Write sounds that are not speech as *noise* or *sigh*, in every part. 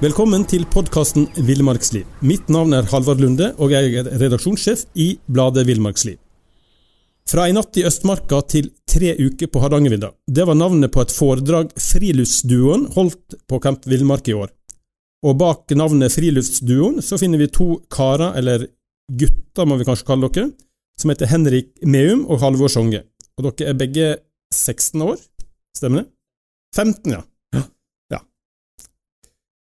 Velkommen til podkasten Villmarksliv. Mitt navn er Halvard Lunde, og jeg er redaksjonssjef i bladet Villmarksliv. Fra ei natt i Østmarka til tre uker på Hardangervidda. Det var navnet på et foredrag Friluftsduoen holdt på Camp Villmark i år. Og bak navnet Friluftsduoen så finner vi to karer, eller gutter må vi kanskje kalle dere, som heter Henrik Meum og Halvor Songe. Og dere er begge 16 år, stemmer det? 15, ja.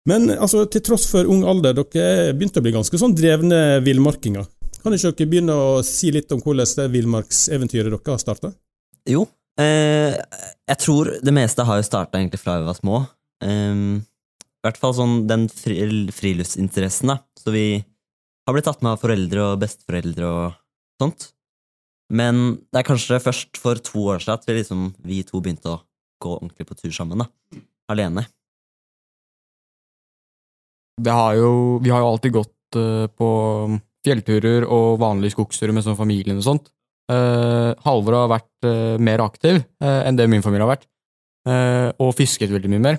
Men altså, til tross for ung alder, dere begynte å bli ganske sånn drevne villmarkinger. Kan ikke dere begynne å si litt om hvordan det villmarkseventyret dere har starta? Jo, eh, jeg tror det meste har jo starta egentlig fra vi var små. Um, I hvert fall sånn den fri, friluftsinteressen, da. Så vi har blitt tatt med av foreldre og besteforeldre og sånt. Men det er kanskje først for to år siden at vi, liksom, vi to begynte å gå ordentlig på tur sammen. da. Alene. Har jo, vi har jo alltid gått uh, på fjellturer og vanlige skogsturer med sånn familien og sånt. Uh, Halvor har vært uh, mer aktiv enn det min familie har vært, og fisket veldig mye mer.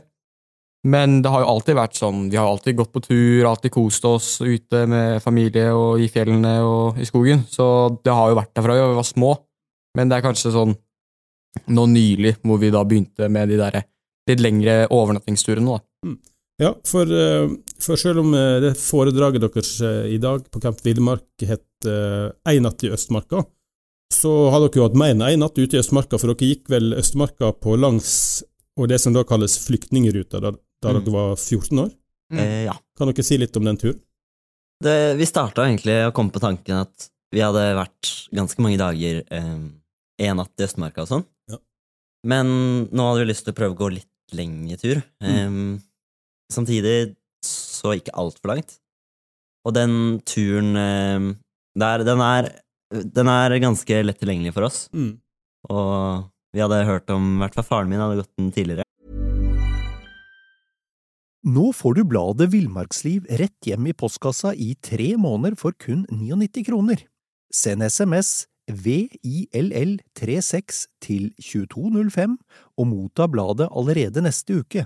Men det har jo alltid vært sånn, vi har alltid gått på tur, alltid kost oss ute med familie og i fjellene og i skogen, så det har jo vært der fra vi var små. Men det er kanskje sånn nå nylig hvor vi da begynte med de der litt lengre overnattingsturene, da. Mm. Ja, for, for, selv om det foredraget deres i dag på Camp Villmark het Ei natt i Østmarka, så har dere jo hatt mer enn én natt ute i Østmarka, for dere gikk vel Østmarka på langs og det som da kalles flyktningruta, da, da mm. dere var 14 år? Mm. Eh, ja. Kan dere si litt om den turen? Det, vi starta egentlig å komme på tanken at vi hadde vært ganske mange dager eh, en natt i Østmarka og sånn. Ja. Men nå hadde vi lyst til å prøve å gå litt lengre tur. Mm. Eh, samtidig så ikke altfor langt. Og den turen eh, der, den er, den er ganske lett tilgjengelig for oss. Mm. Og vi hadde hørt om I hvert fall faren min hadde gått den tidligere. Nå får du bladet Villmarksliv rett hjem i postkassa i tre måneder for kun 99 kroner. Send SMS VILL36 til 2205 og motta bladet allerede neste uke.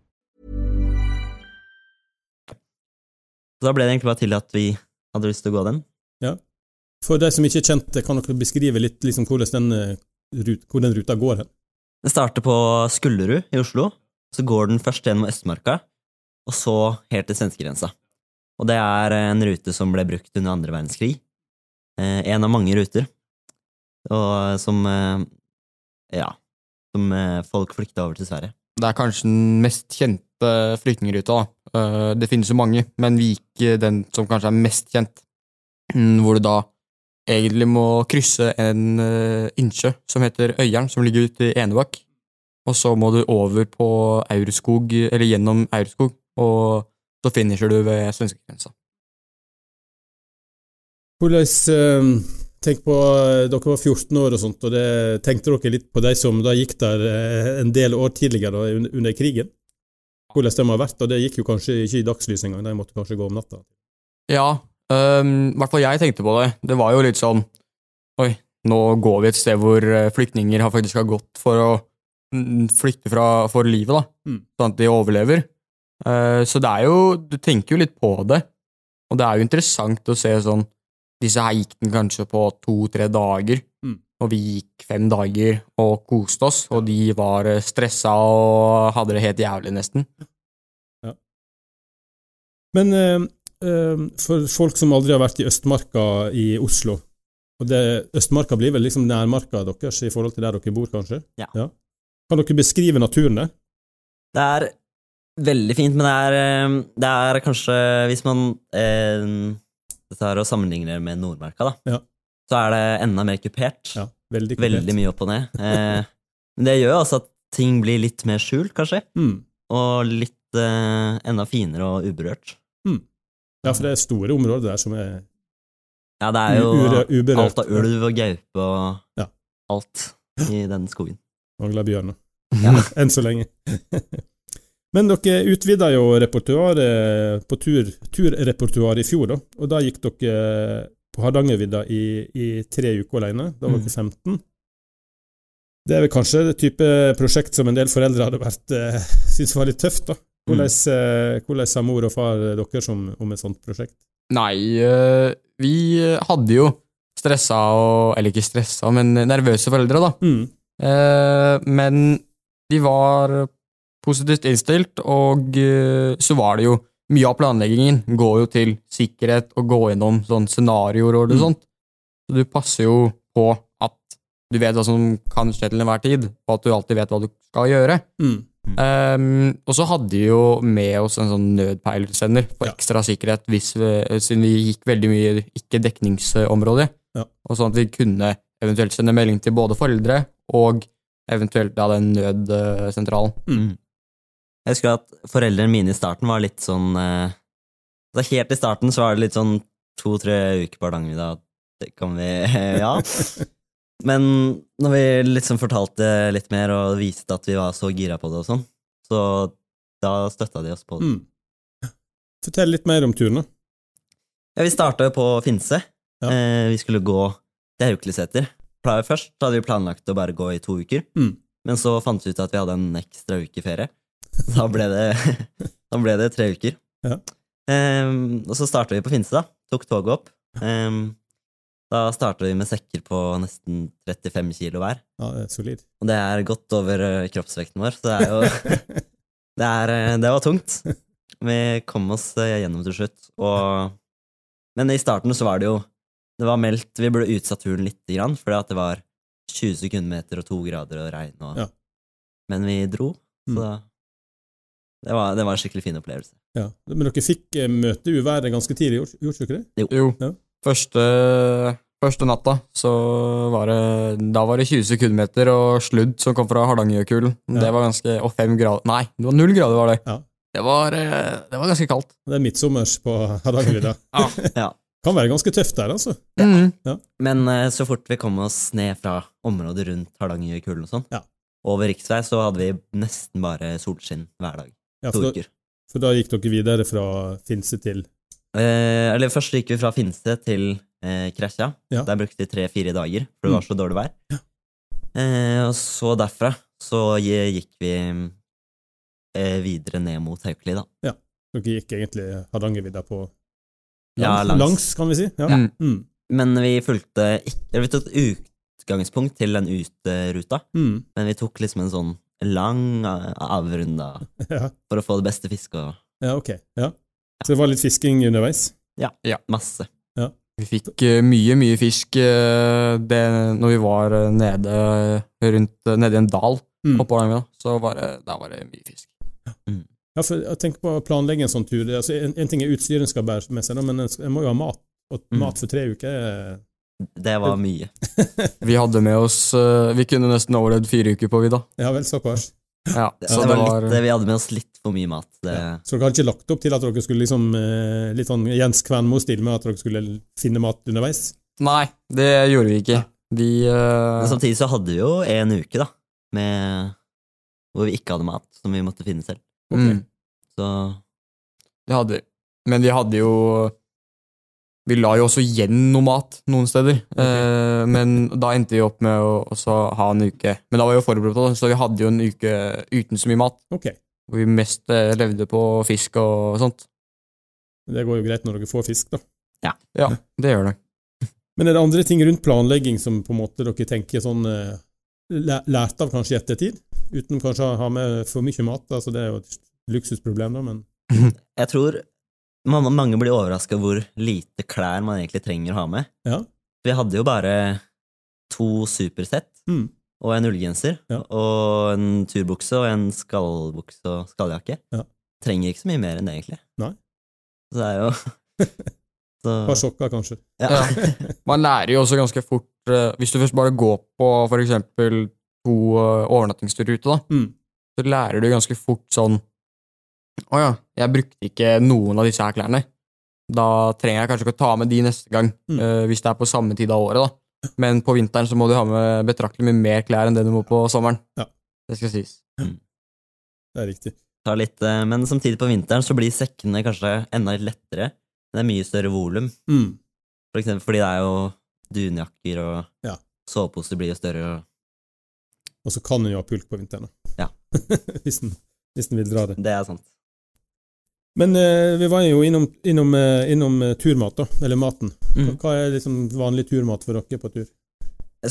Så da ble det egentlig bare til at vi hadde lyst til å gå den. Ja. For de som ikke er kjent, kan dere beskrive litt liksom, hvordan den, hvor den ruta går hen? Den starter på Skullerud i Oslo. Så går den først gjennom Østmarka, og så helt til svenskegrensa. Og det er en rute som ble brukt under andre verdenskrig. Eh, en av mange ruter. Og som eh, Ja. Som eh, folk flykta over til Sverige. Det er kanskje den mest kjente flyktningruta. Uh, det finnes jo mange, men vi gikk den som kanskje er mest kjent. Mm, hvor du da egentlig må krysse en uh, innsjø som heter Øyeren, som ligger ute i Enebakk. Og så må du over på Aurskog, eller gjennom Aurskog, og så finisher du ved svenskegrensa. Hvordan uh, Tenk på Dere var 14 år og sånt, og det, tenkte dere litt på de som da gikk der en del år tidligere under krigen? Hvordan de har vært, og det gikk jo kanskje ikke i dagslys engang, de måtte kanskje gå om natta? Ja, um, i hvert fall jeg tenkte på det. Det var jo litt sånn Oi, nå går vi et sted hvor flyktninger har faktisk har gått for å flykte fra, for livet, da. Mm. Sånn at de overlever. Uh, så det er jo Du tenker jo litt på det, og det er jo interessant å se sånn Disse her gikk den kanskje på to-tre dager, mm. Og vi gikk fem dager og koste oss, og de var stressa og hadde det helt jævlig, nesten. Ja. Men uh, for folk som aldri har vært i Østmarka i Oslo og det, Østmarka blir vel liksom nærmarka deres i forhold til der dere bor, kanskje? Ja. ja. Kan dere beskrive naturen der? Det er veldig fint, men det er, det er kanskje Hvis man eh, tar og sammenligner med Nordmarka, da, ja. Så er det enda mer kupert. Ja, veldig, kupert. veldig mye opp og ned. *laughs* Eh, men det gjør altså at ting blir litt mer skjult, kanskje. Mm. Og litt eh, enda finere og uberørt. Ja, for det er store områder der som er Ja, det er jo uberørt. alt av ulv og gaupe og Ja. alt i den skogen. Mangler bjørner. *laughs* Ja. Enn så lenge. *laughs* Men dere utvida jo repertoaret på tur, turrepertoaret i fjor, da. Og da gikk dere på Hardangervidda i, i tre uker alene. Da var vi dere 15. Det er vel kanskje det type prosjekt som en del foreldre hadde vært eh, *laughs* syntes var litt tøft, da. Hvordan, eh, hvordan sa mor og far dere om, om et sånt prosjekt? Nei, eh, vi hadde jo stressa og Eller ikke stressa, men nervøse foreldre, da. Mm. Eh, men de var positivt innstilt, og eh, så var det jo Mye av planleggingen går jo til sikkerhet og gå gjennom sånn scenarioer og det Mm. sånt. Så du passer jo på at du vet hva som kan skje til enhver tid, og at du alltid vet hva du skal gjøre. Mm. Um, og så hadde vi jo med oss en sånn nødpeilsender for Ja. ekstra sikkerhet, hvis vi, siden vi gikk veldig mye i ikke-dekningsområdet. Ja. Og sånn at vi kunne eventuelt sende melding til både foreldre og eventuelt da den nødsentralen. Mm. Jeg husker at foreldrene mine i starten var litt sånn eh, altså Helt i starten så var det litt sånn to-tre uker på Hardangervidda. Det kan vi *laughs* Ja. Men når vi liksom fortalte litt mer og viste at vi var så gira på det og sånn, så da støtta de oss på det. Mm. Fortell litt mer om turen, da. Ja, vi starta jo på Finse. Ja. Eh, vi skulle gå til Haukeliseter. Først hadde vi planlagt å bare gå i to uker, Mm. men så fant vi ut at vi hadde en ekstra uke ferie. *laughs* Da ble det, *laughs* da ble det tre uker. Ja. Um, og så starta vi på Finse, da. Tok toget opp. Um, da starta vi med sekker på nesten 35 kilo hver. Ja, det er solid. Og det er godt over eh, kroppsvekten vår, så det er jo *laughs* det, er, eh, det var tungt. Vi kom oss eh, gjennom til slutt, og Men i starten så var det jo Det var meldt Vi burde utsatt turen lite grann, fordi at det var 20 sekundmeter og to grader og regn og Ja. Men vi dro, så Mm. Det, var, det var en skikkelig fin opplevelse. Ja. Men dere fikk eh, møte uværet ganske tidlig, gjorde dere det? Jo, Ja. første, første natta så var det Da var det 20 sekundmeter og sludd som kom fra Hardangerjøkulen. Ja. Det var ganske Og fem grader Nei, det var null grader, var det. Ja. Det var, eh, det var ganske kaldt. Det er midtsommers på Hardangervidda. *laughs* Ja. Kan være ganske tøft der, altså. Ja. Men eh, så fort vi kom oss ned fra området rundt Hardangerjøkulen og sånn, Ja. over riksvei, så hadde vi nesten bare solskinn hver dag. Ja, To for, da, for da gikk dere videre fra Finse til Eh, eller først gikk vi fra Finse til eh, Kresja. Ja. Der brukte vi tre-fire dager, for det Mm. var så dårlig vær. Eh, og så derfra så gikk vi eh, videre ned mot Haukeli, da. Ja. Dere gikk egentlig Hardangervidda på Ja, langs, langs. kan vi si. Ja. ja. Mm. Men vi fulgte ikke vi tok utgangspunkt til den uteruta, Mm. men vi tok liksom en sånn lang avrunda Ja. for å få det beste fisket og ja, ok. Ja. Så det var litt fisking underveis? Ja. masse. Vi fikk eh, mye, mye fisk eh, det, når vi var eh, nede, rundt, nede i en dal Mm. oppå Hardangervidda. Så var det, da var det mye fisk. Ja, for jeg tenker på å planlegge en sånn tur. Altså, en, en ting er utstyret en skal bære med seg, men en en må jo ha mat. Og Mm. mat for tre uker er Det var mye. *laughs* Vi hadde med oss eh, Vi kunne nesten overlevd fire uker på vidda. Ja vel, såpass. Ja, Det, så det det var litt, vi hadde med oss litt for mye mat. Det, Ja. Så dere hadde ikke lagt opp til at dere skulle liksom eh, litt sånn Jens Kvernmo-stil med at dere skulle finne mat underveis? Nei, det gjorde vi ikke. Vi Men eh, samtidig så hadde vi jo en uke, da, med, hvor vi ikke hadde mat, som vi måtte finne selv. mm, Så Det hadde vi. Men vi hadde jo Vi la jo også igjen noe mat noen steder. Eh, men da endte vi opp med å også ha en uke Men da var vi jo forberedt på det, så vi hadde jo en uke uten så mye mat. Okay. Hvor vi mest eh, levde på fisk og sånt. det går jo greit når dere får fisk, da. Ja, det gjør det. *laughs* Men er det andre ting rundt planlegging som på en måte dere tenker sånn eh, læ- Lært av kanskje i ettertid? Uten kanskje å ha med for mye mat, altså det er jo et luksusproblem, da, men jeg tror man, mange blir overraska hvor lite klær man egentlig trenger å ha med. Ja. Vi hadde jo bare to supersett mm. og en ullgenser Ja. og en turbukse og en skallbukse og skalljakke. Ja. Trenger ikke så mye mer enn det, egentlig. Nei. Så det er jo *laughs* så, par sokker, kanskje. ja. Man lærer jo også ganske fort eh, Hvis du først bare går på for eksempel to uh, overnattingsturer ute, da, Mm. så lærer du ganske fort sånn Å ja, jeg brukte ikke noen av disse her klærne. Da trenger jeg kanskje ikke å ta med de neste gang, Mm. uh, hvis det er på samme tid av året. da. Men på vinteren så må du ha med betraktelig mye mer klær enn det du må på sommeren. Ja. Det skal sies. Det er riktig. tar litt, eh, men samtidig på vinteren så blir sekkene kanskje enda litt lettere. Det er mye større volum, Mm. for eksempel fordi det er jo dunjakker, og Ja. soveposer blir jo større. Og Og så kan en jo ha pulk på vinteren. da. Ja. *laughs* hvis, den, hvis den vil dra det. det er sant. Men eh, vi var jo innom, innom, eh, innom eh, turmat, da. Eller maten. Mm. hva er liksom vanlig turmat for dere på tur?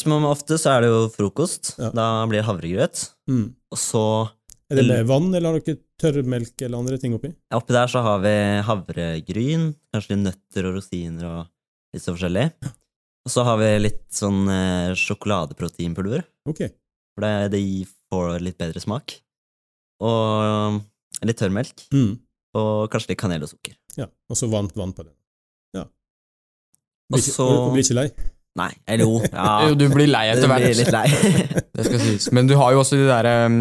Som om ofte så er det jo frokost. Ja. Da blir det havregrøt. Mm. Og så Er det med vann, eller har dere tørrmelk eller andre ting oppi? ja, oppi der så har vi havregryn, kanskje litt nøtter og rosiner og litt så forskjellig. Og så har vi litt sånn eh, sjokoladeproteinpulver, Ok. for det, det får litt bedre smak. Og litt tørrmelk. Mm. Og kanskje litt kanel og sukker. Ja. Og så varmt vann på det. Ja. Blir ikke, så- og, og blir ikke lei? Nei, eller jo. *laughs* Ja, Jo, du blir lei etter hvert. Du blir litt lei. *laughs* Det skal sies. Men du har jo også de der um,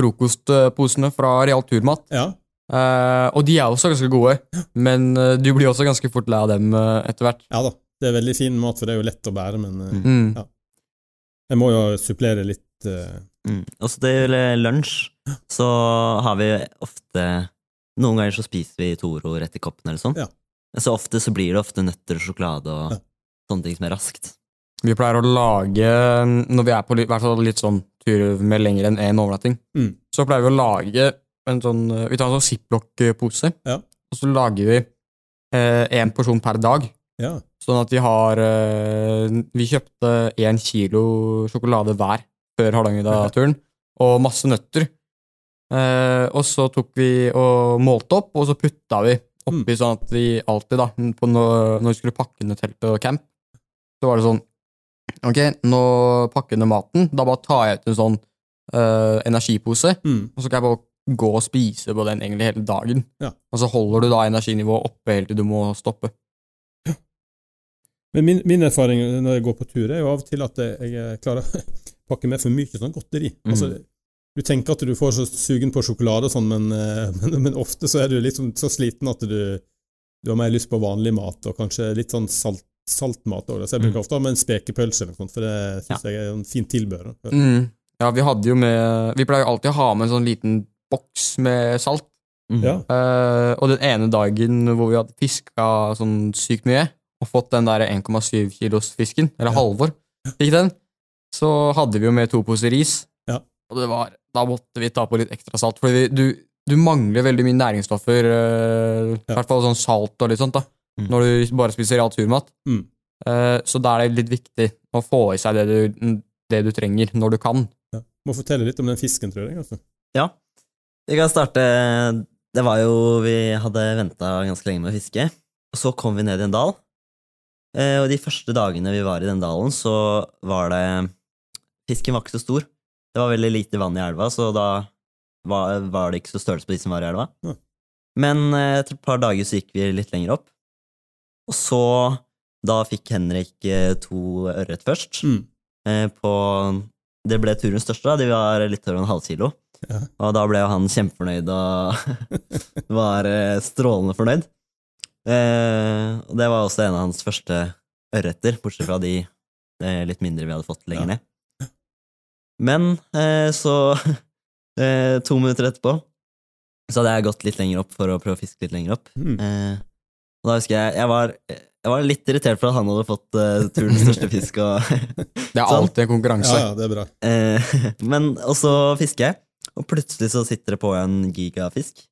frokostposene fra Real Turmat. Ja. Uh, og de er også ganske gode, men uh, du blir også ganske fort lei av dem uh, etter hvert. ja da. Det er veldig fin mat, for det er jo lett å bære, men Mm. Ja. jeg må jo supplere litt Mm. Og så til lunsj så har vi ofte Noen ganger så spiser vi Toro rett i koppen eller sånn. Ja. Men så ofte så blir det ofte nøtter og sjokolade og Ja. sånne ting som er raskt. Vi pleier å lage, når vi er på litt, hvert fall litt sånn tur med lenger enn én overnatting, Mm. så pleier vi å lage en sånn Vi tar en sånn ziplock-pose, Ja. og så lager vi én porsjon per dag. Ja. Sånn at vi har eh, Vi kjøpte én kilo sjokolade hver før Hardangervidda-turen, og masse nøtter. Eh, og så tok vi og målte opp, og så putta vi oppi sånn at vi alltid, da, på når, når vi skulle pakke ned teltet og camp, så var det sånn Ok, nå pakker jeg ned maten. Da bare tar jeg ut en sånn eh, energipose, Mm. og så kan jeg bare gå og spise på den egentlig hele dagen. Ja. Og så holder du da energinivået oppe helt til du må stoppe. Men min, min erfaring når jeg går på tur, er jo av og til at jeg klarer *laughs* å pakke med for mye sånn godteri. Mm. Altså, du tenker at du får så sugen på sjokolade og sånn, men, eh, *laughs* men, men ofte så er du liksom så sliten at du, du har mer lyst på vanlig mat, og kanskje litt sånn salt, saltmat òg. Så jeg bruker mm. ofte ha med en spekepølse eller noe sånt, for det syns jeg er en fin tilbehør. Mm. Ja, vi hadde jo med Vi pleier jo alltid å ha med en sånn liten boks med salt. Mm. Ja. Uh, og den ene dagen hvor vi hadde fiska sånn sykt mye, og fått den der 1,7 kilos fisken, eller Ja. Halvor fikk den, så hadde vi jo med to poser ris. Ja. Og det var, da måtte vi ta på litt ekstra salt, for du, du mangler veldig mye næringsstoffer, eh, i Ja. hvert fall sånn salt og litt sånt, da, Mm. når du bare spiser real turmat. Mm. Uh, så da er det litt viktig å få i seg det du, det du trenger, når du kan. Ja. Må fortelle litt om den fisken, tror jeg. altså. Ja. Vi kan starte Det var jo Vi hadde venta ganske lenge med å fiske, og så kom vi ned i en dal. Uh, og de første dagene vi var i den dalen, så var det Fisken var ikke så stor. Det var veldig lite vann i elva, så da var, var det ikke så størrelse på de som var i elva. Mm. Men eh, etter et par dager så gikk vi litt lenger opp, og så Da fikk Henrik eh, to ørret først. Mm. Eh, på Det ble turens største, da. De var litt over en halv kilo. Ja. Og da ble jo han kjempefornøyd og *laughs* var strålende fornøyd. Eh, og det var også en av hans første ørreter, bortsett fra de litt mindre vi hadde fått lenger Ja. ned. Men eh, så *laughs* eh, To minutter etterpå så hadde jeg gått litt lenger opp for å prøve å fiske litt lenger opp. Mm. Eh, og da husker jeg jeg var, jeg var litt irritert for at han hadde fått eh, turens største fisk. Og *laughs* Det er Sånn. alltid en konkurranse. Ja, ja, det er bra. Eh, *laughs* men og så fisker jeg, og plutselig så sitter det på en gigafisk.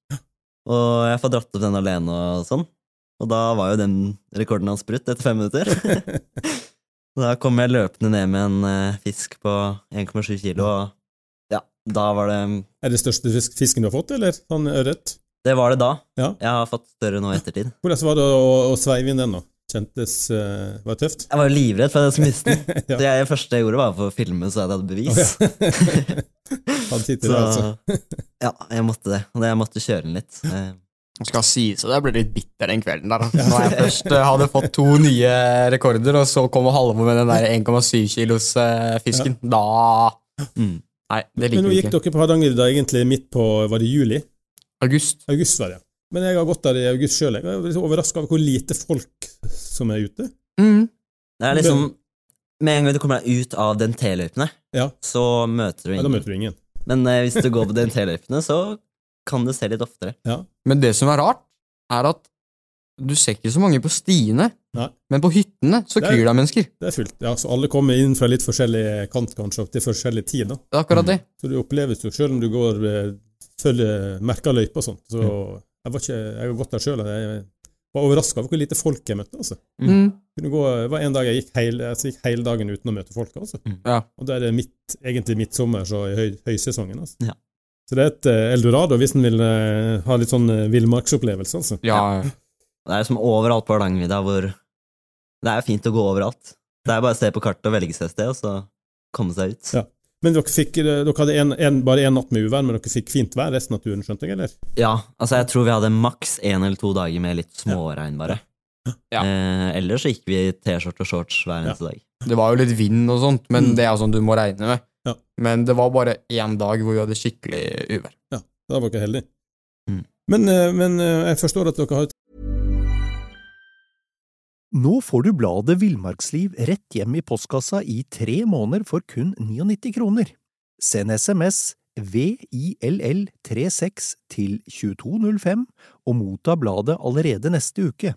Og jeg får dratt opp den alene og sånn. Og da var jo den rekorden hans brutt etter fem minutter. Da kom jeg løpende ned med en eh, fisk på 1,7 kilo, og ja, da var det Er det største fisk, fisken du har fått, eller sånn ørret? Det var det da. Ja. Jeg har fått større nå i ettertid. *laughs* Hvordan var det å, å sveive inn den, da? Kjentes uh, Var det tøft? Jeg var livredd for at jeg skulle miste den. *laughs* Ja. Så jeg, det første jeg gjorde, var for å filme så jeg hadde bevis. *laughs* Han sitter Så det, altså. ja, jeg måtte det. Og jeg måtte kjøre den litt. Eh, skal sies, at jeg ble litt bitter den kvelden der. Når jeg først eh, hadde fått to nye rekorder, og så kommer Halvor med den der 1,7 kilos fisken. fisken. Da mm. Nei, det liker vi ikke. Men nå gikk dere på Hardangervidda egentlig midt på Var det juli? August. August var det, ja. Men jeg har gått der i august sjøl. Jeg er overraska over hvor lite folk som er ute. Mm. Det er liksom Med en gang du kommer deg ut av DNT-løypene, Ja, så møter du ingen. ja Da møter du ingen. Men eh, hvis du går på DNT-løypene, så kan det se litt oftere. Ja. Men det som er rart, er at du ser ikke så mange på stiene, Nei. men på hyttene så Det er- kryr det av mennesker. Det er fullt. Ja, så alle kommer inn fra litt forskjellig kant, kanskje, opp til forskjellig tid. da. Det er akkurat det. Så det oppleves jo, selv om du går eh, følger merka løyper og sånt. Så Mm. jeg, var ikke, jeg har gått der sjøl, og jeg var overraska over hvor lite folk jeg møtte. altså. Mm. Kunne gå, det var en dag jeg gikk hele, altså, gikk hele dagen uten å møte folk. altså. Ja. Og da er det midt, egentlig midtsommer, så i høy, høysesongen. altså. Ja. Så det er et eh, eldorado hvis en vil eh, ha litt sånn uh, villmarksopplevelse. altså. ja. Det er som overalt på Hardangervidda hvor det er fint å gå overalt. Det er bare å se på kartet og velge seg et sted, og så komme seg ut. Ja. Men dere, fikk, eh, dere hadde en, en, bare én natt med uvær, men dere fikk fint vær resten av turen, skjønte jeg? eller? Ja, altså jeg tror vi hadde maks én eller to dager med litt småregn, bare. Ja. Eh, ellers så gikk vi i T-skjorte og shorts hver eneste dag. Det var jo litt vind og sånt, men Mm. det er sånn du må regne med. Ja. Men det var bare én dag hvor vi hadde skikkelig uvær. Da var dere heldige. Mm. Men, eh, men eh, jeg forstår at dere har Nå får du bladet Villmarksliv rett hjem i postkassa i tre måneder for kun 99 kroner. Send SMS VILL36 til 2205 og motta bladet allerede neste uke.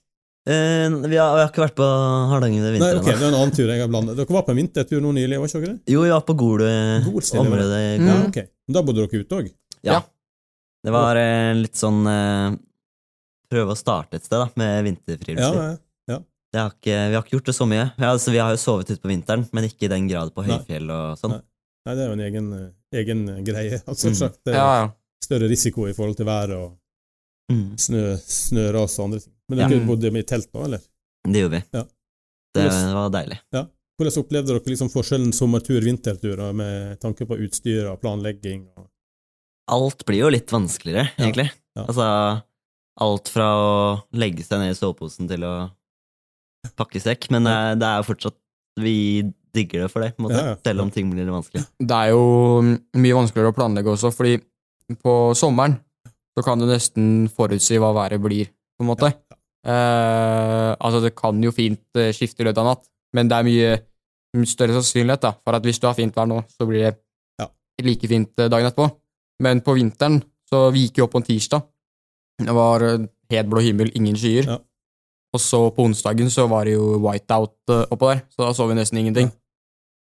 Eh, vi, har, vi har ikke vært på Hardanger i Nei, vinter ok, det er en annen tur jeg har blandet. Dere var på en vintertur nå nylig, var ikke dere det? Jo, vi var på Gol-området. var det? område. i Mm. Ja, okay. Da bodde dere ute òg? Ja. Ja. Det var eh, litt sånn eh, Prøve å starte et sted, da, med Ja, vinterfriluftsliv. ja. ja, har vi har ikke gjort det så mye. Ja, altså, vi har jo sovet ute på vinteren, men ikke i den grad på høyfjell og sånn. Nei. Nei, det er jo en egen, eh, egen greie. *laughs* Altså, Mm. sagt, det er Ja, ja. større risiko i forhold til vær og Mm. snø, snøras og andre ting. Men Ja. dere bodde i telt nå, eller? Det gjorde vi. Ja. Det Hvordan- var deilig. Hvordan opplevde dere liksom forskjellen sommertur-vintertur med tanke på utstyr og planlegging? Og... Alt blir jo litt vanskeligere, egentlig. Ja. Altså, alt fra å legge seg ned i soveposen til å pakke sekk, men det er, det er jo fortsatt Vi digger det for det, på en måte, Ja, ja. selv om ting blir litt vanskelig. Det er jo mye vanskeligere å planlegge også, fordi på sommeren så kan du nesten forutsi hva været blir, på en måte. Eh, altså, det kan jo fint uh, skifte i løpet av natt, men det er mye, mye større sannsynlighet da, for at hvis du har fint vær nå, så blir det Ja. like fint eh, dagen etterpå. Men på vinteren så vi gikk jo opp på en tirsdag. Det var helt blå himmel, ingen skyer. Ja. Og så på onsdagen så var det jo whiteout oppå der, så da så vi nesten ingenting. Ja.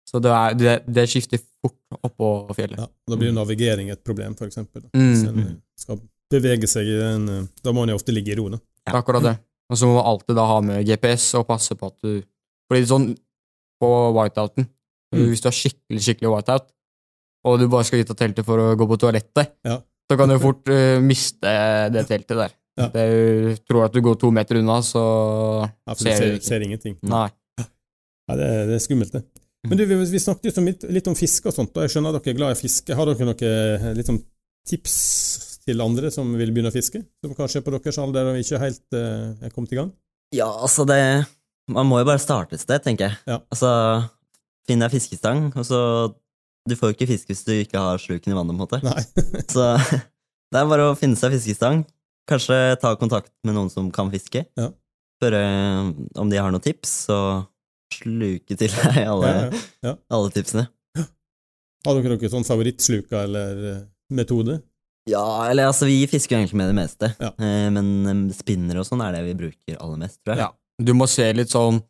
Så det, er, det, det skifter fort oppå fjellet. Ja, da blir jo navigering et problem, for eksempel. Mm. Hvis en eh, skal bevege seg i den Da må en jo ofte ligge i ro, da. Det er akkurat det. Og så må man alltid da ha med GPS og passe på at du Fordi sånn på whiteouten Mm. Hvis du har skikkelig skikkelig whiteout, og du bare skal ut av teltet for å gå på toalettet, Ja. så kan du fort uh, miste det teltet der. Ja. Det du tror at du går to meter unna, så Ja, ser du ser, ser ingenting. Nei. Ja, det, er- det er skummelt, det. Men du, vi, vi snakket jo litt, litt om fiske og sånt, og jeg skjønner at dere er glad i fiske. Har dere noen litt sånn tips til andre som vil begynne å fiske? Som kanskje er på deres alder og ikke helt eh, er kommet i gang? Ja, altså det Man må jo bare starte et sted, tenker jeg. Ja. Altså, finn deg fiskestang, og så Du får jo ikke fisk hvis du ikke har sluken i vannet, på en måte. Nei. *laughs* Så det er bare å finne seg fiskestang. Kanskje ta kontakt med noen som kan fiske. Ja. Spørre om de har noen tips, og sluke til deg *laughs* alle, ja. alle tipsene. Har dere noen sånn favorittsluka eller eh, metode? Ja, eller altså, vi fisker jo egentlig med det meste. Ja. Eh, Men eh, spinner og sånn er det vi bruker aller mest, tror jeg. Ja. Du må se litt sånn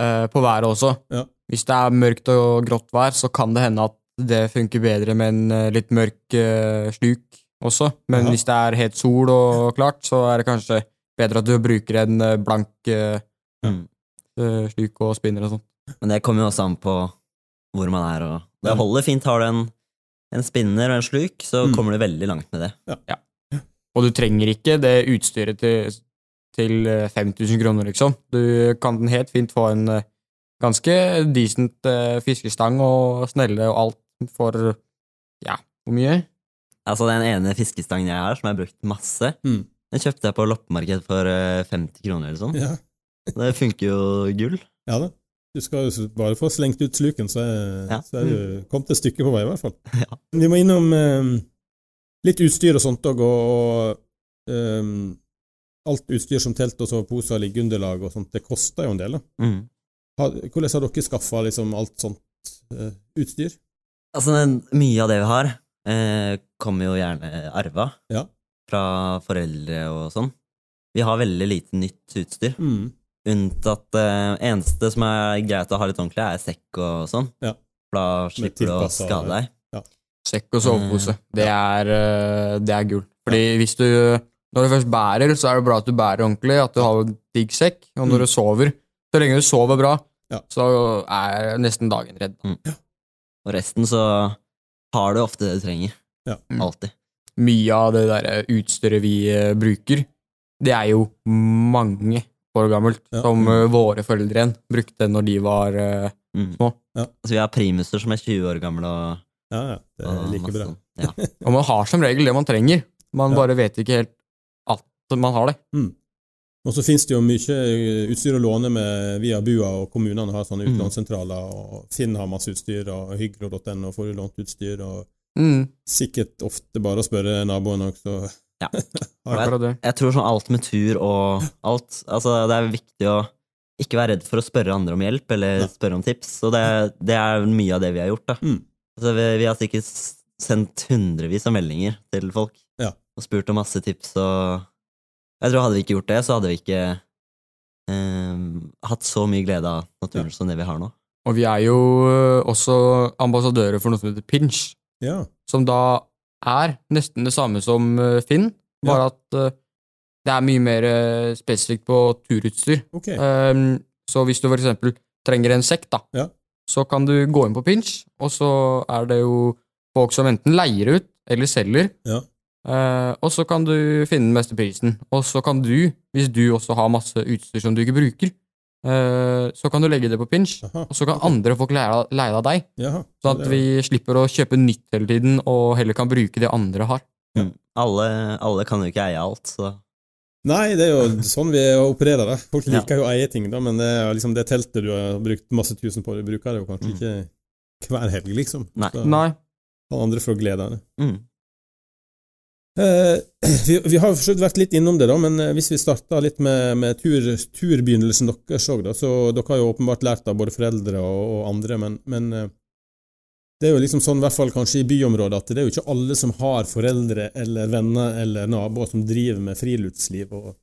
eh, på været også. Ja. Hvis det er mørkt og grått vær, så kan det hende at det funker bedre med en eh, litt mørk eh, sluk også. Men Ja. hvis det er helt sol og klart, så er det kanskje bedre at du bruker en eh, blank eh, Mm. sluk og spinner og sånn. Men det kommer jo også an på hvor man er. Og det holder fint. Har du en, en spinner og en sluk, så Mm. kommer du veldig langt med det. Og du trenger ikke det utstyret til, til eh, 5000 kroner, liksom. Du kan den helt fint få en eh, ganske decent eh, fiskestang og snelle og alt for ja, hvor mye? Altså Den ene fiskestangen jeg har, som jeg har brukt masse, Mm. den kjøpte jeg på loppemarked for eh, 50 kroner eller sånn. Ja. Det funker jo gull. ja da. Du skal bare få slengt ut sluken, så er, Ja. så er du kommet et stykke på vei, i hvert fall. *laughs* Ja. Vi må innom eh, litt utstyr og sånt òg, og, og eh, alt utstyr som telt og soveposer, liggeunderlag og sånt, det koster jo en del. da. Mm. Har, hvordan har dere skaffa liksom, alt sånt eh, utstyr? Altså, mye av det vi har, eh, kommer jo gjerne arva Ja. fra foreldre og sånn. Vi har veldig lite nytt utstyr. Mm. Unntatt det eneste som er greit å ha litt ordentlig, er sekk og sånn. Ja. Da slipper du å skade deg. Sekk og sovepose. Det er, uh, det er gull. Fordi hvis du Når du først bærer, så er det bra at du bærer ordentlig, at du har en digg sekk. Og når Mm. du sover Så lenge du sover bra, Ja. så er nesten dagen redd. Og resten så har du ofte det du trenger. Ja. Mm. Alltid. Mye av det der utstyret vi eh, bruker, det er jo mange år gammelt. Ja. Som eh, våre foreldre igjen brukte når de var uh, Mm. Små. Altså, vi har primuser som er 20 år gamle og, Ja, ja. Det og er like masse bra. sånn. Ja. *laughs* Og man har som regel det man trenger. Man Ja. bare vet ikke helt at man har det. Og så finnes det jo mye eh, utstyr å låne med via BUA, og kommunene har sånne Mm. utlånssentraler, og Finn har masse utstyr, og hygro.no får du lånt utstyr, og Mm, sikkert ofte bare å spørre naboen også. Ja. *laughs* Jeg. Jeg tror sånn alt med tur og alt Altså, det er viktig å ikke være redd for å spørre andre om hjelp, eller spørre om tips. Og det, det er mye av det vi har gjort, da. Mm. Altså, vi, vi har sikkert sendt hundrevis av meldinger til folk Ja. og spurt om masse tips, og jeg tror hadde vi ikke gjort det, så hadde vi ikke eh, hatt så mye glede av naturen som det vi har nå. Og vi er jo eh, også ambassadører for noe som heter Pinch, Ja. som da er nesten det samme som eh, Finn, bare at eh, det er mye mer eh, spesifikt på turutstyr. Okay. Um, så hvis du for eksempel trenger en sekk, da, Ja. så kan du gå inn på Pinch, og så er det jo folk som enten leier ut eller selger, Ja. Uh, og så kan du finne den beste prisen. Og så kan du, hvis du også har masse utstyr som du ikke bruker, så kan du legge det på Pinch, Aha. og så kan andre folk leie av- av deg. Jaha. Sånn at vi slipper å kjøpe nytt hele tiden, og heller kan bruke det andre har. Ja. Alle, alle kan jo ikke eie alt, så Nei, det er jo sånn vi opererer. da. Folk Ja. liker jo å eie ting, da, men det, er liksom det teltet du har brukt masse tusen på, du bruker det jo kanskje Mm. ikke hver helg, liksom. Nei. Så Nei. andre får glede av det. mm. Eh, *clears throat* vi, vi har forsøkt vært litt innom det, da, men eh, hvis vi starter litt med, med tur, turbegynnelsen deres òg, så dere har jo åpenbart lært av både foreldre og, og andre, men, men eh, det er jo liksom sånn, i hvert fall kanskje i byområdet, at det er jo ikke alle som har foreldre eller venner eller naboer som driver med friluftsliv, og,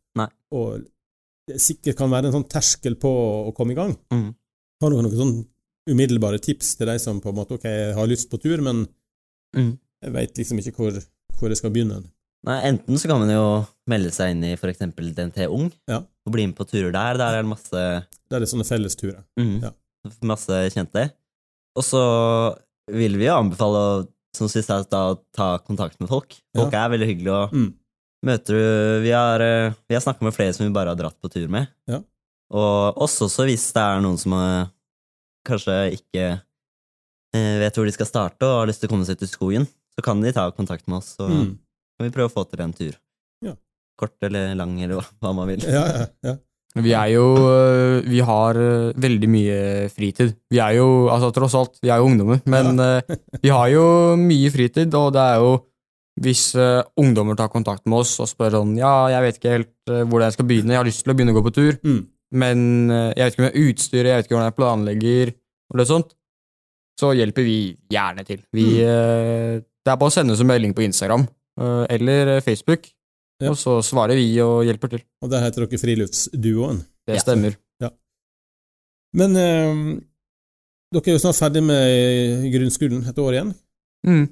og det sikkert kan være en sånn terskel på å, komme i gang. Mm. Har dere noen sånn umiddelbare tips til de som på en måte ok, har lyst på tur, men Mm. jeg veit liksom ikke hvor, hvor jeg skal begynne? Nei, enten så kan man jo melde seg inn i eksempel DNT Ung, Ja. og bli med på turer der. Der er det masse Der er det sånne fellesturer. Mm. Ja. Masse kjente. Og så vil vi jo anbefale å som sist her, da, ta kontakt med folk. Folk er veldig hyggelige, og Mm. møter du Vi har, vi har snakka med flere som vi bare har dratt på tur med. Ja. Og også så hvis det er noen som er, kanskje ikke eh, vet hvor de skal starte og har lyst til å komme seg ut i skogen, så kan de ta kontakt med oss, så Mm. kan vi prøve å få til en tur. Ja. Kort eller lang, eller hva- man vil. Ja, ja, ja. Vi er jo øh, Vi har øh, veldig mye fritid. Vi er jo, altså tross alt, vi er jo ungdommer, men ja. vi har jo mye fritid, og det er jo hvis uh, ungdommer tar kontakt med oss og spør sånn Ja, jeg vet ikke helt uh, hvordan jeg skal begynne, jeg har lyst til å begynne å gå på tur, Mm. men uh, jeg vet ikke om jeg har utstyr, jeg vet ikke hvordan jeg planlegger, og det sånt, så hjelper vi gjerne til. Vi, øh, det er bare å sende oss en melding på Instagram øh, eller øh, Facebook, Ja. og så svarer vi og hjelper til. Og der heter dere Friluftsduoen. Det Ja. stemmer. Men eh, dere er jo snart ferdig med grunnskolen et år igjen, Mm.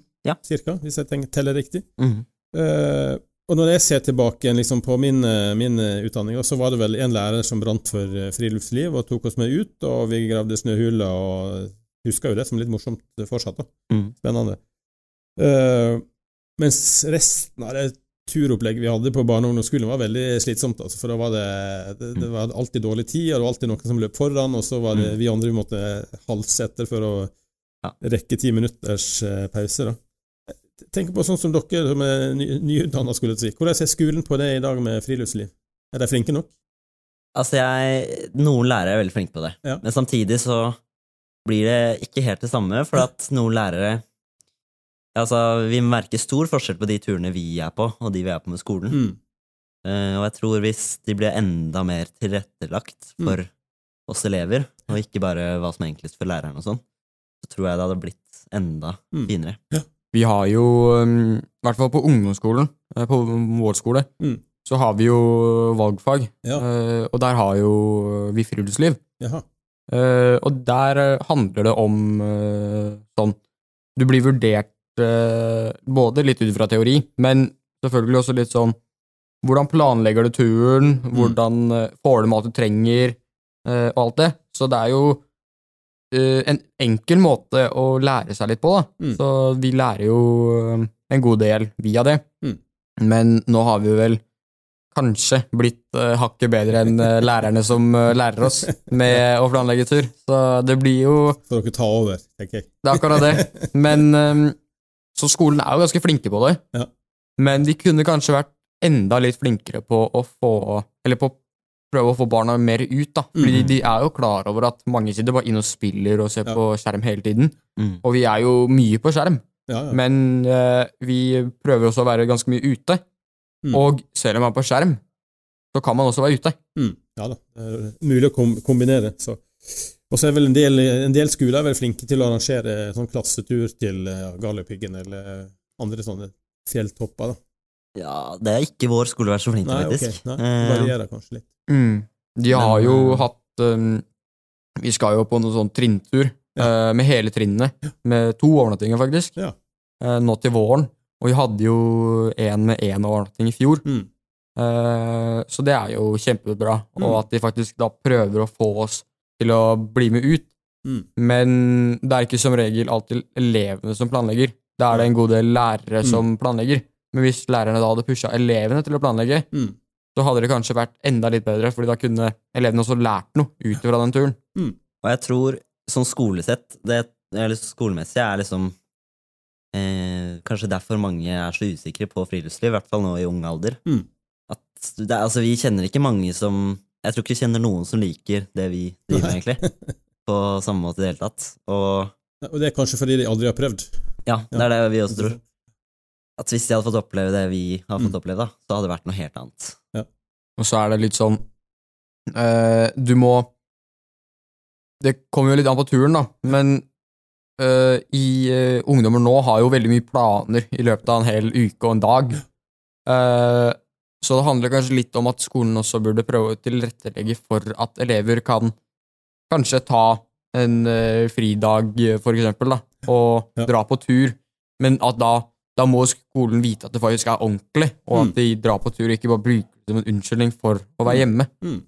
cirka, hvis jeg tenker, teller riktig. Mm. Eh, og når jeg ser tilbake liksom, på min, eh, min eh, utdanning, så var det vel en lærer som brant for eh, friluftsliv og tok oss med ut, og vi gravde snøhuler og husker jo det som litt morsomt fortsatt. da. Mm. Spennende. Eh, mens resten av det turopplegget vi hadde på barne- og ungdomsskolen, var veldig slitsomt. Altså, for da var det, det, det var alltid dårlig tid, og det var alltid noen som løp foran, og så var det Mm. vi andre vi måtte halse etter for å rekke ti minutters eh, pause. da. Tenk på sånn som dere som er ny, nyutdanna, skulle si. Hvordan er skolen på det i dag med friluftsliv? Er de flinke nok? Altså, jeg Noen lærere er veldig flinke på det, Ja. men samtidig så blir det ikke helt det samme, for at noen lærere Altså, vi merker stor forskjell på de turene vi er på, og de vi er på med skolen. Mm. Uh, og jeg tror hvis de blir enda mer tilrettelagt Mm. for oss elever, og ikke bare hva som er enklest for læreren og sånn, så tror jeg det hadde blitt enda Mm. finere. Vi har jo, um, i hvert fall på ungdomsskolen, eh, på vår skole, Mm. så har vi jo valgfag. Ja. eh, Og der har jo vi friluftsliv. Jaha. Eh, Og der handler det om sånn Du blir vurdert både litt ut fra teori, men selvfølgelig også litt sånn Hvordan planlegger du turen? Mm. Hvordan eh, får du mat du trenger? eh, Og alt det. Så det er jo eh, en enkel måte å lære seg litt på, da. Mm. Så vi lærer jo eh, en god del via det. Mm. Men nå har vi vel kanskje blitt uh, hakket bedre enn eh, lærerne som eh, lærer oss med *laughs* å planlegge tur. Så det blir jo Så dere tar over, tenker jeg. Det er akkurat det. *laughs* Men eh, Så skolen er jo ganske flinke på det. Ja. Men de kunne kanskje vært enda litt flinkere på å få Eller på å prøve å få barna mer ut, da. Fordi mm. de er jo klar over at mange sitter bare inne og spiller og ser Ja. på skjerm hele tiden. Mm. Og vi er jo mye på skjerm. Ja, ja. Men uh, vi prøver også å være ganske mye ute. Mm. Og selv om man er på skjerm, så kan man også være ute. Mm, ja da, det er mulig å kombinere. Så. Og så er vel en del, en del skoler er vel flinke til å arrangere sånn klassetur til uh, Galdhøpiggen eller andre sånne fjelltopper. da. Ja, det er ikke vår skole vært så flink til, Nei, faktisk. nei, Eh, det varierer kanskje litt. De har Men, jo eh, hatt um, Vi skal jo på noen sånn trinntur Ja. uh, med hele trinnene. Med to overnattinger, faktisk. Ja. uh, nå til våren. Og vi hadde jo en med én overnatting i fjor. Mm. Uh, så det er jo kjempebra. Mm. Og at de faktisk da prøver å få oss til å bli med ut. Mm. Men det er ikke som regel alltid elevene som planlegger. Da er det en god del lærere Mm. som planlegger. Men hvis lærerne da hadde pusha elevene til å planlegge, Mm. så hadde det kanskje vært enda litt bedre, fordi da kunne elevene også lært noe ut fra den turen. Og jeg tror sånn skolesett, det, eller skolemessig, er liksom eh, Kanskje derfor mange er så usikre på friluftsliv, i hvert fall nå i ung alder. Mm. At det, altså, vi kjenner ikke mange som Jeg tror ikke vi kjenner noen som liker det vi driver med, egentlig. *laughs* På samme måte i det hele tatt. Og Ja, Og det er kanskje fordi de aldri har prøvd. ja, det er det vi også tror. At hvis de hadde fått oppleve det vi har fått Mm. oppleve, da, så hadde det vært noe helt annet. Og så er det litt sånn øh, Du må Det kommer jo litt an på turen, da, men eh, i eh, ungdommer nå har jo veldig mye planer i løpet av en hel uke og en dag. Eh, så det handler kanskje litt om at skolen også burde prøve å tilrettelegge for at elever kan kanskje ta en uh, fridag, for eksempel, da, og Ja. dra på tur, men at da da må skolen vite at det faktisk er ordentlig, og Mm. at de drar på tur og ikke bare bruker det som en unnskyldning for å være hjemme. Mm.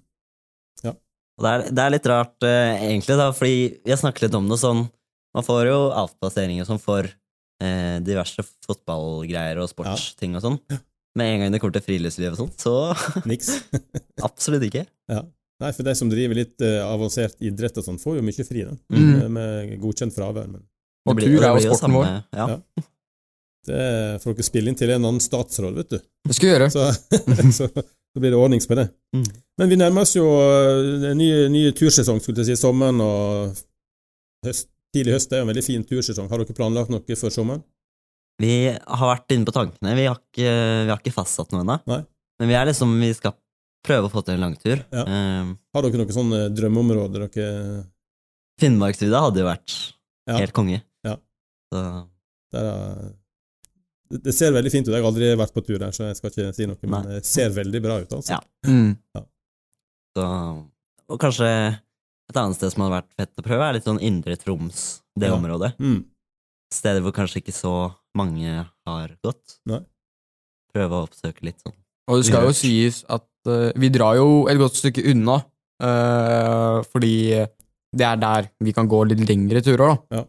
Og det er, det er litt rart, uh, egentlig, da, fordi vi har snakket litt om det sånn Man får jo avplasseringer som for uh, diverse fotballgreier og sportsting og sånn. Med en gang det kommer til friluftsliv og sånt, så *laughs* Niks. *laughs* absolutt ikke. ja. Nei, for de som driver litt uh, avansert idrett og sånn, får jo mye fri, da. Mm. Med, med godkjent fravær. Men Og blir- tur er jo sporten vår. Ja. Ja. det får dere spille inn til en annen statsråd, vet du. Det skal vi gjøre. Så, *laughs* så, så blir det ordnings på det. Mm. Men vi nærmer oss jo eh, en ny, ny tursesong, skulle jeg si. Sommeren og høst, tidlig høst er jo en veldig fin tursesong. Har dere planlagt noe for sommeren? Vi har vært inne på tankene. Vi har ikke, vi har ikke fastsatt noe ennå. Men vi er liksom Vi skal prøve å få til en langtur. Ja. Um, Har dere noen sånne drømmeområder dere Finnmarksvidda hadde jo vært Ja. helt konge. Ja. Er- det, det ser veldig fint ut. Jeg har aldri vært på tur der, så jeg skal ikke si noe, men det ser veldig bra ut. altså. Ja. Mm. Så, og kanskje et annet sted som hadde vært fett å prøve, er litt sånn Indre Troms, det Ja. området. Mm. Steder hvor kanskje ikke så mange har gått. Nei. Prøve å oppsøke litt sånn. Og det skal jo sies at uh, vi drar jo et godt stykke unna, uh, fordi det er der vi kan gå litt lengre turer, da. Ja.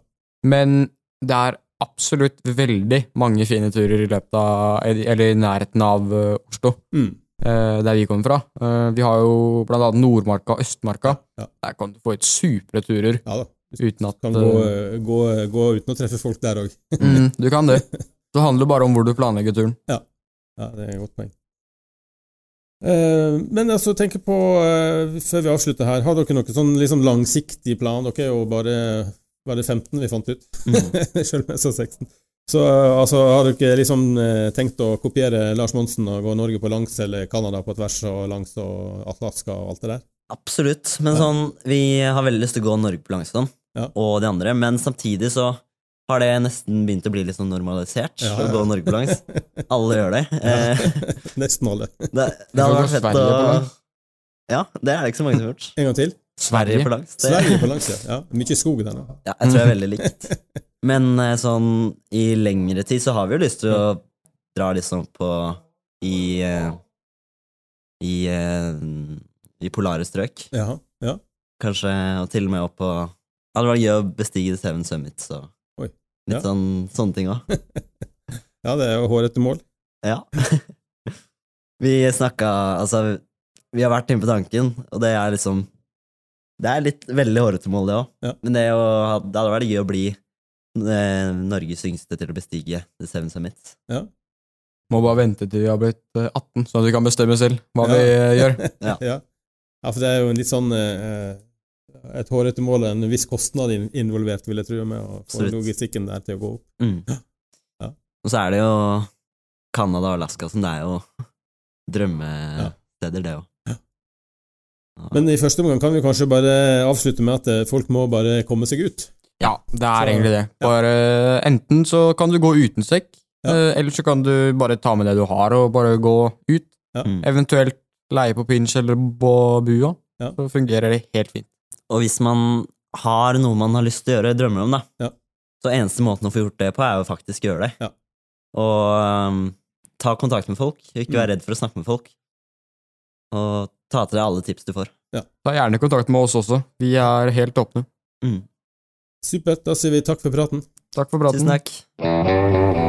Men det er absolutt veldig mange fine turer i løpet av Eller i nærheten av uh, Oslo, Mm. eh, der vi kommer fra. Eh, vi har jo blant annet Nordmarka og Østmarka. Ja. Der kan du få ut supre turer Ja da. Uten at Kan gå, eh, gå, gå uten å treffe folk der òg. mm, *laughs* Du kan det. *laughs* Det handler bare om hvor du planlegger turen. Ja, det er et godt poeng. Uh, men altså, tenk på, uh, før vi avslutter her, har dere noen sånn liksom langsiktig plan? Dere er jo bare, bare 15 vi fant ut, *laughs* selv om jeg sa 16. Så uh, altså, har dere liksom eh, tenkt å kopiere Lars Monsen og gå Norge på langs, eller Canada på tvers og langs og Alaska og alt det der? Absolutt. Men sånn, vi har veldig lyst til å gå Norge på langsom, Ja. og de andre, men samtidig så har det nesten begynt å bli litt sånn normalisert Ja, å gå Norge på langs. Alle gjør det. Eh, *laughs* Nesten alle. det, det hadde vært fett å. Ja, det er det ikke så mange som har gjort. En gang til. Sverige på langs. Det, Sverige på langs, ja. ja. Mye skog der nå. Ja, jeg tror jeg er veldig likt. Men eh, sånn i lengre tid så har vi jo lyst til å dra liksom på i eh, i, eh, i polare strøk. Ja, ja. Kanskje og til og med opp på Det hadde vært gøy å bestige The Seven Summits og Oi, litt ja. sånn, sånne ting òg. *laughs* ja, det er jo hårete mål. Ja. *laughs* vi snakka Altså, vi har vært inne på tanken, og det er liksom Det er litt veldig hårete mål, det òg. Ja. Men det, å, det hadde vært gøy å bli eh, Norges yngste til å bestige The Seven Summits. Ja. Må bare vente til vi har blitt eh, 18, sånn at vi kan bestemme selv hva vi Ja. vi gjør. Ja. *laughs* ja. ja, for det er jo en litt sånn eh, Et hårete mål og en viss kostnad involvert, vil jeg tro, med å få Absolutt. logistikken der til å gå opp. Mm. Ja. Og så er det jo Canada og Alaska som det er jo drømmesteder, det òg. Men i første omgang kan vi kanskje bare avslutte med at eh, folk må bare komme seg ut. Ja, det er Så- egentlig det. Bare Enten så kan du gå uten sekk, Ja. eh, eller så kan du bare ta med det du har, og bare gå ut. Ja. Mm. Eventuelt leie på pinch eller på bua. Ja. Så fungerer det helt fint. Og hvis man har noe man har lyst til å gjøre, drømmer om, da, Ja. så eneste måten å få gjort det på, er jo faktisk å gjøre det. Ja. Og um, ta kontakt med folk, ikke Mm. være redd for å snakke med folk. Og ta til deg alle tips du får. Ta gjerne kontakt med oss også. Vi er helt åpne. Mm. Supert. Da sier vi takk for praten. Takk for praten. Tusen takk.